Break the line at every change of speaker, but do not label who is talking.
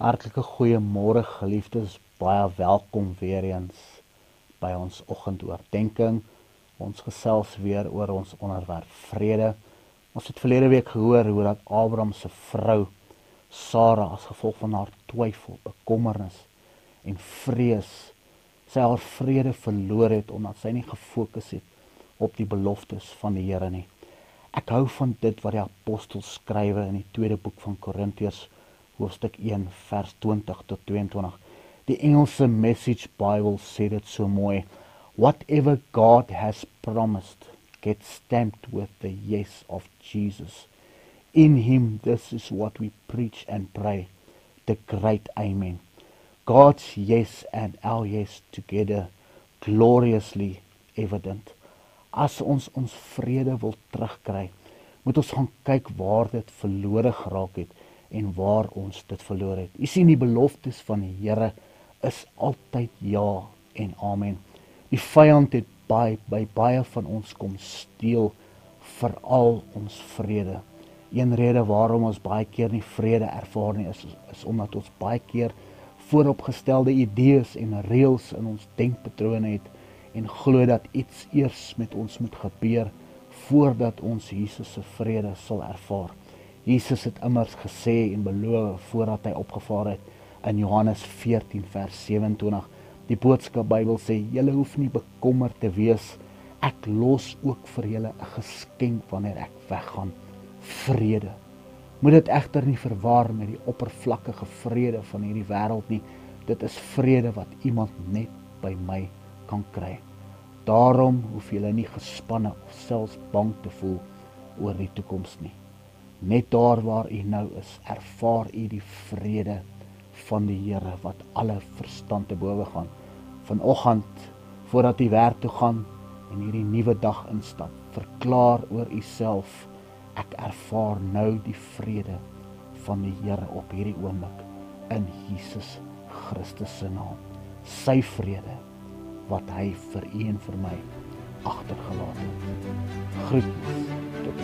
Hartlike goeiemôre geliefdes, baie welkom weer eens by ons oggendoordenkings. Ons gesels weer oor ons onderwerp vrede. Ons het verlede week gehoor hoe dat Abraham se vrou Sara as gevolg van haar twyfel, bekommernis en vrees sy haar vrede verloor het omdat sy nie gefokus het op die beloftes van die Here nie. Ek hou van dit wat die apostel skrywe in die tweede boek van Korintiërs hoofstuk 1 vers 20 tot 22. Die Engelse Message Bible sê dit so mooi. Whatever God has promised gets stamped with the yes of Jesus. In him this is what we preach and pray. The great amen. God's yes and our yes together gloriously evident. As ons ons vrede wil terugkry, moet ons gaan kyk waar dit verlore geraak het en waar ons dit verloor het. U sien die beloftes van die Here is altyd ja en amen. Die vyand het baie by baie van ons kom steel veral ons vrede. Een rede waarom ons baie keer nie vrede ervaar nie is is omdat ons baie keer vooropgestelde idees en reëls in ons denkpatrone het en glo dat iets eers met ons moet gebeur voordat ons Jesus se vrede sal ervaar. Jesus het immers gesê en beloof voordat hy opgevaar het in Johannes 14 vers 27. Die boodskap Bybel sê julle hoef nie bekommerd te wees. Ek los ook vir julle 'n geskenk wanneer ek weggaan. Vrede. Moet dit egter nie verwar met die oppervlakkige vrede van hierdie wêreld nie. Dit is vrede wat iemand net by my kan kry. Daarom hoef jy nie gespanne of selfs bang te voel oor die toekoms nie. Net daar waar u nou is, ervaar u die vrede van die Here wat alle verstand te bowe gaan. Vanoggend voordat u werk toe gaan en hierdie nuwe dag instap, verklaar oor u self ek ervaar nou die vrede van die Here op hierdie oomblik in Jesus Christus se naam. Sy vrede wat hy vir u en vir my agtergelaat het. Groet tot